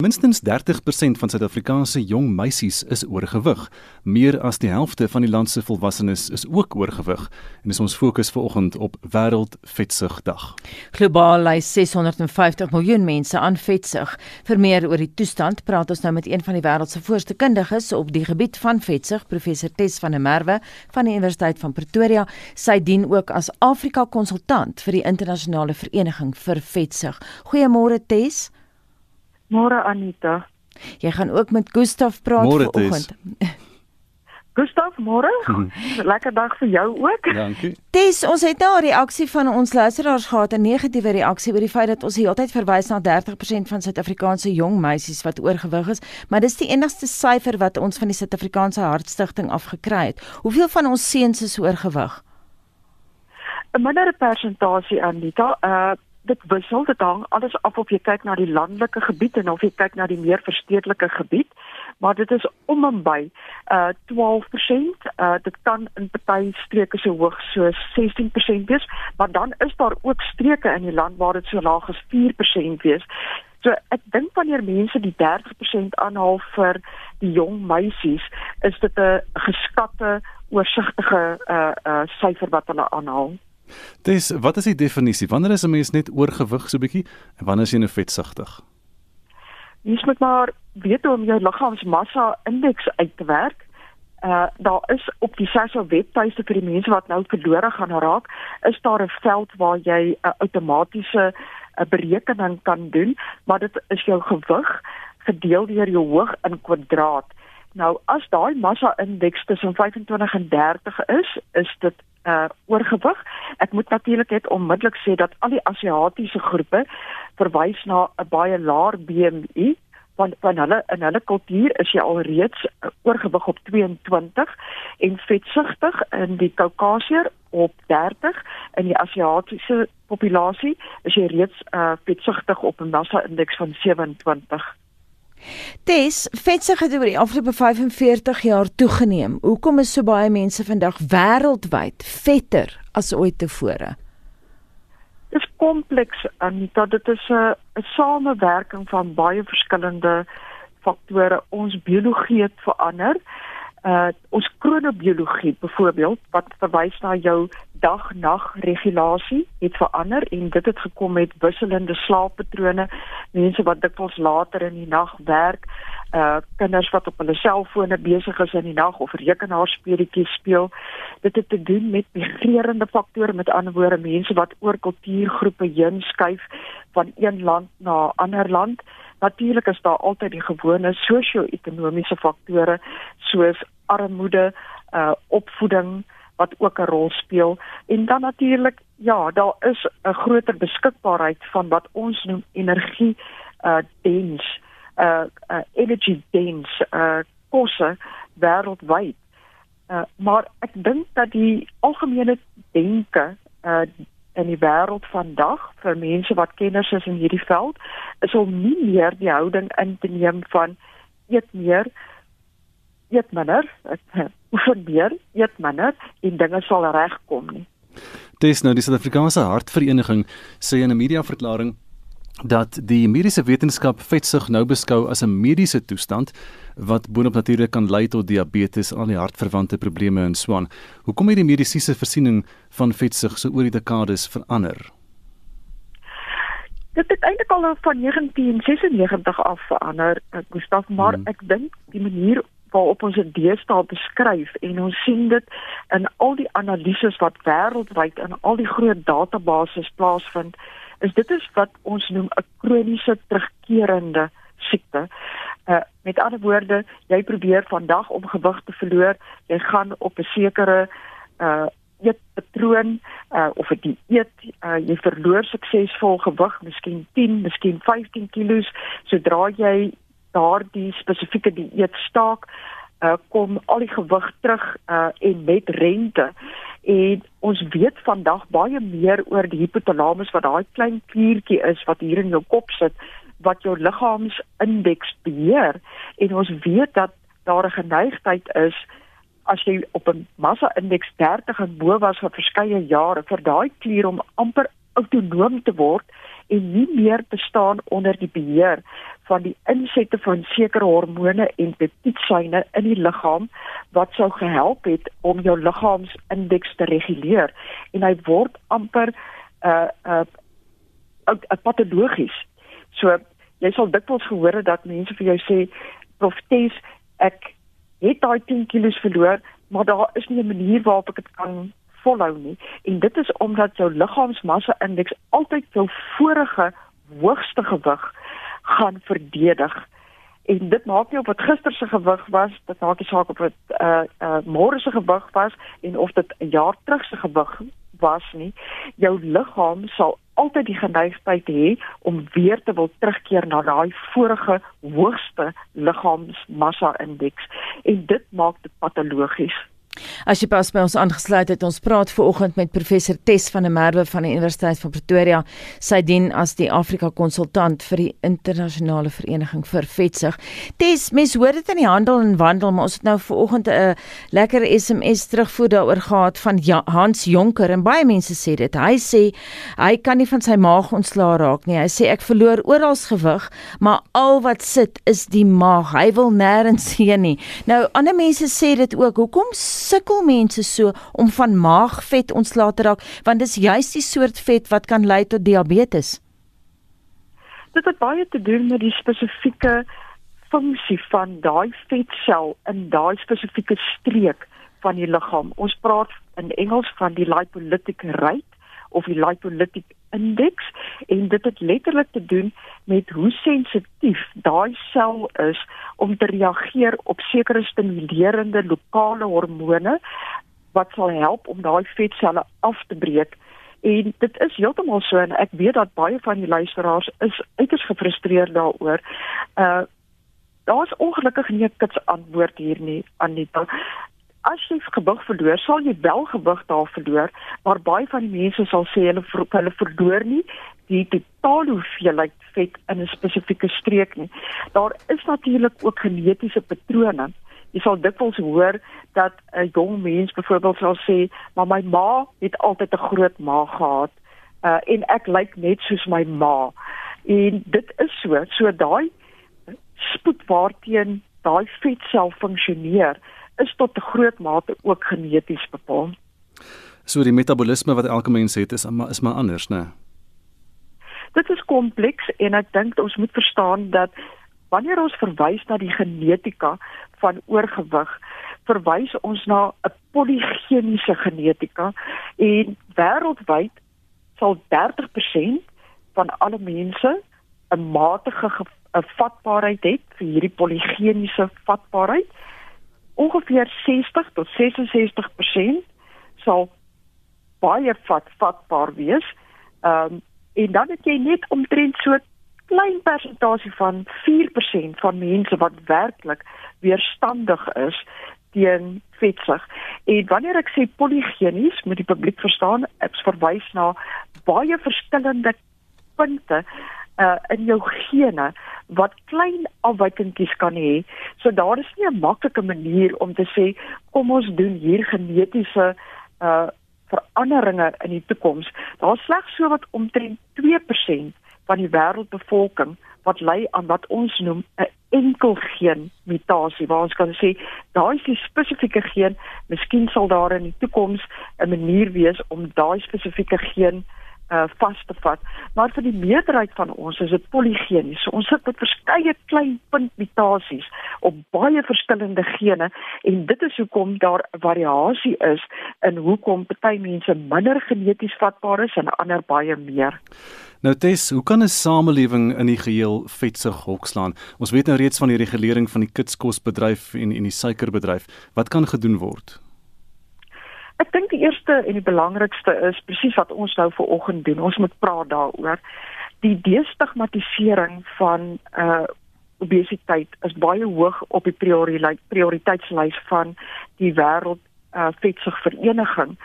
Minstens 30% van Suid-Afrikaanse jong meisies is oorgewig. Meer as die helfte van die land se volwassenes is ook oorgewig. En dis ons fokus vanoggend op Wêreld Vetsugdag. Globaal ly 650 miljoen mense aan vetsug. Vir meer oor die toestand praat ons nou met een van die wêreld se voorste kundiges op die gebied van vetsug, professor Tess van der Merwe van die Universiteit van Pretoria. Sy dien ook as Afrika konsultant vir die internasionale vereniging vir vetsug. Goeiemôre Tess. Môre Anita. Jy gaan ook met Gustaf praat vanoggend. Gustaf, môre. Lekker dag vir jou ook. Dankie. Tes, ons het nou 'n reaksie van ons luisteraars gehad, 'n negatiewe reaksie oor die feit dat ons die hele tyd verwys na 30% van Suid-Afrikaanse jong meisies wat oorgewig is, maar dis die enigste syfer wat ons van die Suid-Afrikaanse Hartstigting afgekry het. Hoeveel van ons seuns is oorgewig? 'n Mindere persentasie Anita. Uh dit wissel dit hang alles af of jy kyk na die landelike gebied en of jy kyk na die meer verstedelike gebied maar dit is om en by uh 12% uh dit kan in party streke so hoog so 16% wees maar dan is daar ook streke in die land waar dit so laag as 4% wees. So ek dink wanneer mense die 30% aanhaal vir die jong meisies is dit 'n geskatte oorsigtige uh uh syfer wat hulle aanhaal Dis wat is die definisie? Wanneer is 'n mens net oorgewig so bietjie en wanneer is jy nou vetsugtig? Jy moet maar weet hoe om jou liggaamsmassa indeks uit te werk. Uh daar is op die SASO webtuiste vir die mense wat nou verlore gaan raak, is daar 'n veld waar jy 'n uh, outomatiese uh, berekening kan doen, maar dit is jou gewig gedeel deur jou hoog in kwadraat. Nou as daai massa indeks tussen 25 en 30 is, is dit uh oorgewig. Ek moet natuurlik net onmiddellik sê dat al die Asiatiese groepe verwys na 'n baie laer BMI van van hulle in hulle kultuur is jy alreeds uh, oorgewig op 22 en vetsugtig in die Kaukasiër op 30 in die Asiatiese populasie is jy reeds uh vetsugtig op 'n massa indeks van 27. Dis vetsig het oor die afgelope 45 jaar toegeneem. Hoekom is so baie mense vandag wêreldwyd vetter as ooit tevore? Dit is kompleks en dit is 'n samewerking van baie verskillende faktore. Ons biologie het verander uh ons kronobiologie byvoorbeeld wat verwys na jou dag-nag regulasie het verander en dit het gekom met wisselende slaappatrone mense wat dikwels later in die nag werk uh kinders wat op hulle selfone besig is in die nag of rekenaarspeletjies speel. Dit het te doen met migrerende faktore met ander woorde mense wat oor kultuurgroepe heen skuif van een land na ander land Natuurlik is daar altyd die gewone sosio-ekonomiese faktore soos armoede, uh opvoeding wat ook 'n rol speel en dan natuurlik ja, daar is 'n groter beskikbaarheid van wat ons noem energie uh dens uh, uh energy dens uh kosse wêreldwyd. Uh maar ek dink dat die algemene denke uh in die wêreld vandag vir mense wat kenners is in hierdie veld is om nie meer die houding in te neem van eet meer eet minder oefen meer eet minder en dinge sal regkom nie. Dis nou die Suid-Afrikaanse Hartvereniging sê in 'n media verklaring dat die mediese wetenskap vetsug nou beskou as 'n mediese toestand wat boonop natuurlik kan lei tot diabetes, al die hartverwante probleme en so aan. Hoekom het die mediese voorsiening van vetsug so oor die dekades verander? Dit het eintlik al van 1996 af verander, eh, Gustaf, maar hmm. ek dink die manier waarop ons dit deesdae beskryf en ons sien dit in al die analises wat wêreldwyd in al die groot databases plaasvind, is dit is wat ons noem 'n kroniese terugkerende siekte. Uh met ander woorde, jy probeer vandag om gewig te verloor, jy gaan op 'n sekere uh eetpatroon uh of 'n dieet, uh jy verloor suksesvol gewig, miskien 10, miskien 15 kg, sodra jy daardie spesifieke dieet staak, uh kom al die gewig terug uh en met rente. En ons weet vandag baie meer oor die hypothalamus wat daai klein kliertjie is wat hier in jou kop sit wat jou liggaamsindeks beheer. En ons weet dat daar 'n geneigtheid is as jy op 'n massa-indeks 30 en bo was vir verskeie jare vir daai klier om amper autonoom te word en nie meer bestaan onder die beheer van die insette van sekere hormone en peptiedsyne in die liggaam wat sou gehelp het om jou liggaamsindeks te reguleer en hy word amper uh uh, uh patologies. So jy sal dikwels gehoor het dat mense vir jou sê profetes ek het daai 10 kg verloor, maar daar is nie 'n manier waarop ek dit kan volhou nie. En dit is omdat jou liggaamsmassa indeks altyd jou vorige hoogste gewig gaan verdedig. En dit maak nie of wat gister se gewig was, dit maak nie saak of dit uh uh môre se gewig was en of dit 'n jaar terug se gewig was nie. Jou liggaam sal altyd die geneigtheid hê om weer te wil terugkeer na daai vorige hoogste liggaamsmassa indeks en dit maak dit patologies. As jy pas by ons aangesluit het, ons praat ver oggend met professor Tess van der Merwe van die Universiteit van Pretoria. Sy dien as die Afrika konsultant vir die internasionale vereniging vir vetsig. Tess, mens hoor dit in die handel en wandel, maar ons het nou ver oggend 'n lekker SMS terugvoer daaroor gehad van ja, Hans Jonker en baie mense sê dit. Hy sê hy kan nie van sy maag ontslaa raak nie. Hy sê ek verloor oral gewig, maar al wat sit is die maag. Hy wil nêrens heen nie. Nou ander mense sê dit ook. Hoekom sukkel mense so om van maagvet ontslae te raak want dis juist die soort vet wat kan lei tot diabetes. Dit het baie te doen met die spesifieke funksie van daai vetsel in daai spesifieke streek van die liggaam. Ons praat in Engels van die lipolytic rate of die lipolytic index en dit het letterlik te doen met hoe sensitief daai sel is om te reageer op sekere stimulerende lokale hormone wat sal help om daai vetselle af te breek. En dit is heeltemal so en ek weet dat baie van die luisteraars is uiters gefrustreerd daaroor. Uh daar's ongelukkig nie 'n kits antwoord hier nie Anita as jy gewig verloor, sal jy wel gewig daar verloor, maar baie van die mense sal sê hulle ver, hulle verloor nie die totale hoeveelheid vet in 'n spesifieke streek nie. Daar is natuurlik ook genetiese patrone. Jy sal dikwels hoor dat 'n jong mens byvoorbeeld sal sê, "Maar my ma het altyd 'n groot maag gehad, uh, en ek lyk net soos my ma." En dit is so, so daai spoed waarteen daai vetsel funksioneer, is tot 'n groot mate ook geneties bepaal. So die metabolisme wat elke mens het is is maar anders, né? Dit is kompleks en ek dink ons moet verstaan dat wanneer ons verwys na die genetika van oorgewig, verwys ons na 'n poligeniese genetika en wêreldwyd sal 30% van alle mense 'n matige 'n vatbaarheid het vir hierdie poligeniese vatbaarheid ongeveer 60 tot 66% sal baie vat vatbaar wees. Ehm um, en dan het jy net omtrent so klein persentasie van 4% van mense wat werklik weerstandig is teen vetsig. En wanneer ek sê poligenies, moet die publiek verstaan, ek verwys na baie verskillende punte uh in jou gene wat klein afwykingkies kan hê. So daar is nie 'n maklike manier om te sê kom ons doen hier genetiese uh veranderinge in die toekoms. Daar's slegs so wat omtrent 2% van die wêreldbevolking wat ly aan wat ons noem 'n enkel geen mutasie waar ons kan sê daai is die spesifieke geen, miskien sal daar in die toekoms 'n manier wees om daai spesifieke geen uh vas te vat. Maar vir die meerderheid van ons is dit poligenies. So ons sit met verskeie klein puntmutasies op baie verskillende gene en dit is hoekom daar variasie is in hoekom party mense minder geneties vatbaar is en ander baie meer. Nou Tess, hoe kan 'n samelewing in die geheel vetsig hokslaan? Ons weet nou reeds van die regulering van die kitskosbedryf en en die suikerbedryf. Wat kan gedoen word? Ek dink die eerste en die belangrikste is presies wat ons nou ver oggend doen. Ons moet praat daaroor. Die destigmatisering van uh obesiteit is baie hoog op die prioriteitslys van die wêreld uh vetsig vereniging.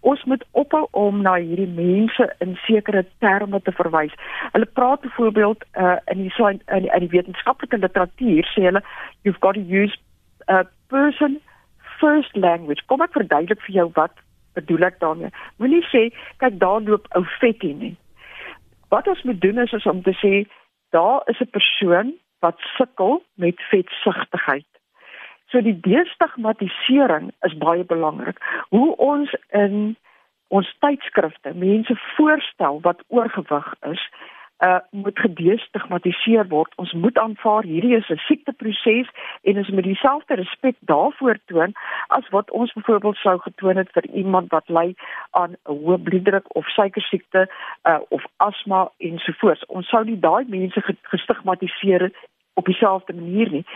Ons moet ophou om na hierdie mense in sekere terme te verwys. Hulle praat byvoorbeeld uh in die in in die wetenskaplike literatuur sê hulle you've got to use a person first language. Kom ek verduidelik vir jou wat bedoel ek daarmee. Moenie sê kyk daar loop ou vet hier nie. wat ons moet doen is, is om te sê daar is 'n persoon wat sukkel met vetsigtigheid. So die destigmatisering is baie belangrik. Hoe ons in ons tydskrifte mense voorstel wat oorgewig is, uh moet gedestigmatiseer word. Ons moet aanvaar hierdie is 'n siekteproses en ons moet dieselfde respek daarvoor toon as wat ons byvoorbeeld sou getoon het vir iemand wat ly aan 'n hoë bloeddruk of suikersiekte uh of asma ensovoorts. Ons sou nie daai mense gestigmatiseer op dieselfde manier nie.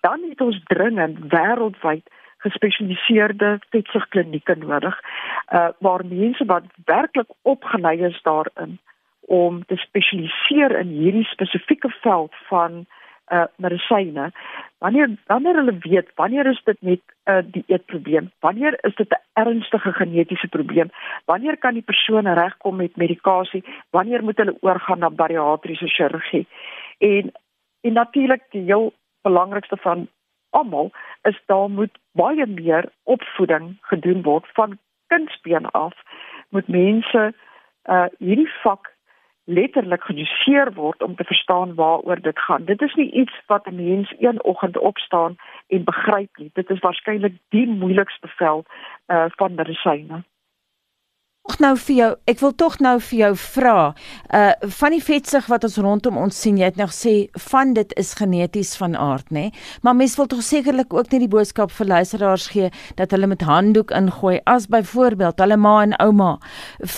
Dan het ons dringend wêreldwyd gespesialiseerde vetsigklinieke nodig uh waar mense wat werklik opgelei is daarin om te spesialiseer in hierdie spesifieke veld van uh medisyne. Wanneer wanneer hulle weet wanneer is dit net 'n uh, dieetprobleem? Wanneer is dit 'n ernstige genetiese probleem? Wanneer kan die persoon regkom met medikasie? Wanneer moet hulle oorgaan na bariatriese chirurgie? En en natuurlik die heel belangrikste van almal is daar moet baie meer opvoeding gedoen word van kindsbeen af. Moet mense uh hierdie vak letterlik gedoseer word om te verstaan waaroor dit gaan. Dit is nie iets wat 'n mens een oggend opstaan en begryp nie. Dit is waarskynlik die moeilikste veld uh van medisyne tog nou vir jou, ek wil tog nou vir jou vra, uh van die vetsig wat ons rondom ons sien, jy het nou gesê van dit is geneties van aard, nê? Maar mens wil tog sekerlik ook net die boodskap vir luisteraars gee dat hulle met handdoek ingooi as byvoorbeeld hulle ma en ouma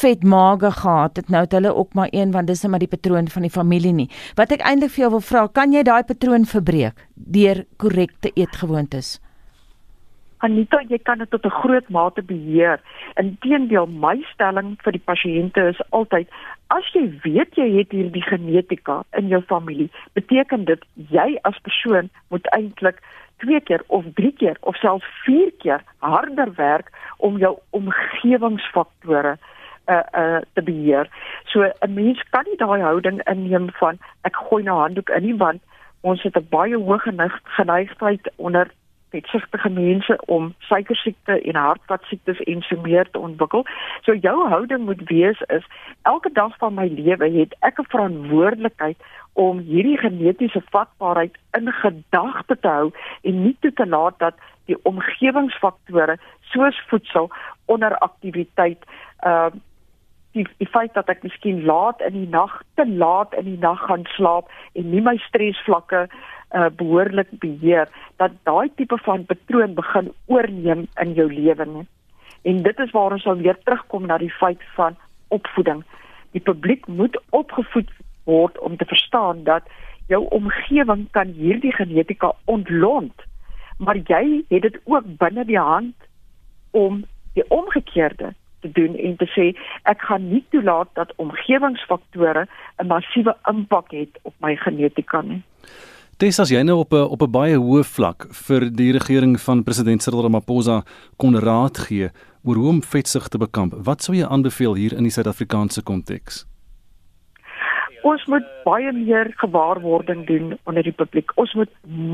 vet maag gehad het, nou het hulle ook maar een want dis net maar die patroon van die familie nie. Wat ek eintlik vir jou wil vra, kan jy daai patroon verbreek deur korrekte eetgewoontes? Anita, jy kan dit tot 'n groot mate beheer. Inteendeel, my stelling vir die pasiënte is altyd as jy weet jy het hierdie genetika in jou familie, beteken dit jy as persoon moet eintlik twee keer of drie keer of selfs vier keer harder werk om jou omgewingsfaktore uh uh te beheer. So 'n mens kan nie daai houding inneem van ek gooi nou handdoek in nie want ons het 'n baie hoë geneigtheid onder vetsigtige mense om suikersiekte en hartvaskiektes en so meer te ontwikkel. So jou houding moet wees is elke dag van my lewe het ek 'n verantwoordelikheid om hierdie genetiese vatbaarheid in gedagte te hou en nie toe te laat dat die omgewingsfaktore soos voedsel onder aktiwiteit uh die die feit dat ek miskien laat in die nag te laat in die nag gaan slaap en nie my stresvlakke uh, behoorlik beheer dat daai tipe van patroon begin oorneem in jou lewe nie. En dit is waar ons sal weer terugkom na die feit van opvoeding. Die publiek moet opgevoed word om te verstaan dat jou omgewing kan hierdie genetika ontlont, maar jy het dit ook binne die hand om die omgekeerde te doen en te sê ek gaan nie toelaat dat omgewingsfaktore 'n massiewe impak het op my genetika nie. Dis as jy nou op 'n op 'n baie hoë vlak vir die regering van president Cyril Ramaphosa kon raad gee oor hoe om vetsig te bekamp. Wat sou jy aanbeveel hier in die Suid-Afrikaanse konteks? Ons moet baie meer gewaarwording doen onder die publiek. Ons moet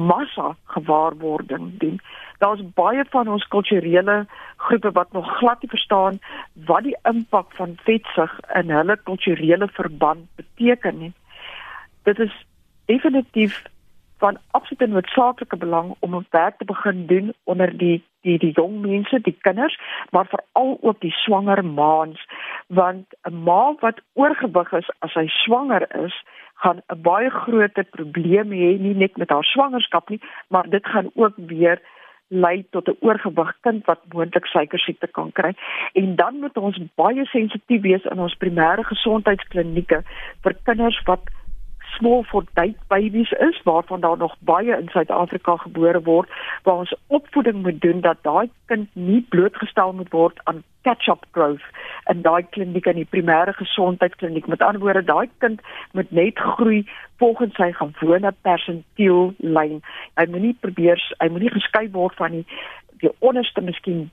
massa gewaarwording doen. Daar's baie van ons kulturele groepe wat nog glad nie verstaan wat die impak van vetsig in hulle kulturele verband beteken nie. Dit is definitief van absolute noodsaaklike belang om 'n werk te begin doen onder die die die jong mense, die kinders, maar veral ook die swanger ma's, want 'n ma wat oorgewig is as sy swanger is, gaan 'n baie groot probleem hê nie net met haar swangerskap nie, maar dit gaan ook weer lei tot 'n oorgewig kind wat moontlik suikersiekte kan kry. En dan moet ons baie sensitief wees in ons primêre gesondheidsklinieke vir kinders wat small for date babies is waarvan daar nog baie in Suid-Afrika gebore word waar ons opvoeding moet doen dat daai kind nie blootgestel moet word aan catch-up growth in daai kliniek in die primêre gesondheidskliniek. Met ander woorde daai kind moet net groei volgens sy gewone persentiel lyn hy moenie probeer hy moenie geskei word van die die onderste miskien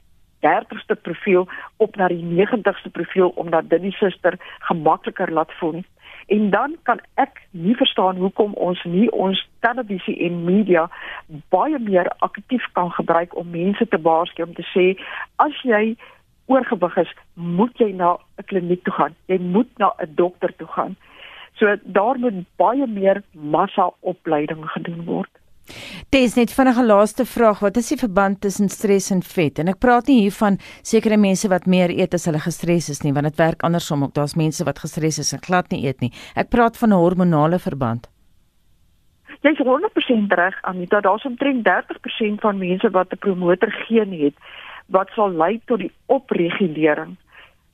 30ste profiel op na die 90ste profiel omdat dit die suster gemakliker laat voel En dan kan ek nie verstaan hoekom ons nie ons televisie en media baie meer aktief kan gebruik om mense te waarsku om te sê as jy oorgewig is, moet jy na 'n kliniek toe gaan. Jy moet na 'n dokter toe gaan. So daar moet baie meer massa opleiding gedoen word. Dis net vinnige laaste vraag, wat is die verband tussen stres en vet? En ek praat nie hier van sekere mense wat meer eet as hulle gestres is nie, want dit werk andersom ook. Daar's mense wat gestres is en glad nie eet nie. Ek praat van 'n hormonale verband. Jy's 100% reg, Anita. Daar's omtrent 30% van mense wat 'n promotor geen het wat sal lei tot die opregulering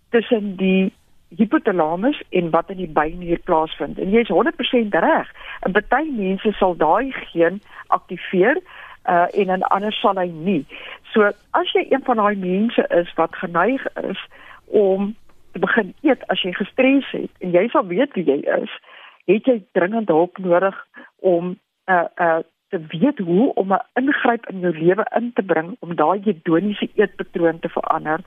tussen die hypothalamus en wat in die beinnier plaasvind. En jy's 100% reg. 'n Party mense sal daai geen aktiveer uh en en ander sal hy nie. So as jy een van daai mense is wat geneig is om te begin eet as jy gestres het en jy sal weet wie jy is, het jy dringend hulp nodig om uh uh te weet hoe om 'n ingryp in jou lewe in te bring om daai hedoniese eetpatroon te verander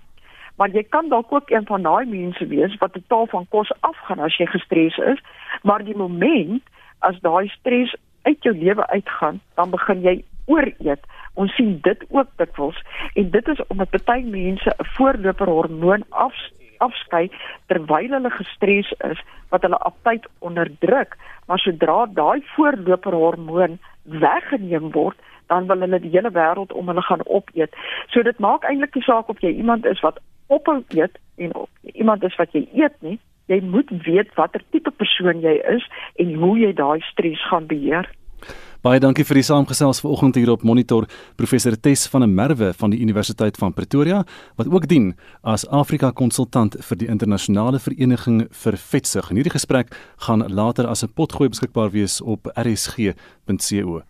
maar jy kan dalk ook een van daai mense wees wat totaal van kos afgaan as jy gestres is, maar die oomblik as daai stres uit jou lewe uitgaan, dan begin jy ooreet. Ons sien dit ook dikwels en dit is omdat baie mense 'n voorloper hormoon af afskei terwyl hulle gestres is wat hulle aptyt onderdruk, maar sodra daai voorloper hormoon weggeneem word, dan wil hulle die hele wêreld om hulle gaan opeet. So dit maak eintlik nie saak of jy iemand is wat ophou eet en of iemand is wat jy eet nie. Jy moet weet watter tipe persoon jy is en hoe jy daai stres gaan beheer. Baie dankie vir die saamgesels vanoggend hier op Monitor professor Tess van der Merwe van die Universiteit van Pretoria wat ook dien as Afrika konsultant vir die internasionale vereniging vir vetsug. En hierdie gesprek gaan later as 'n potgooi beskikbaar wees op rsg.co.za.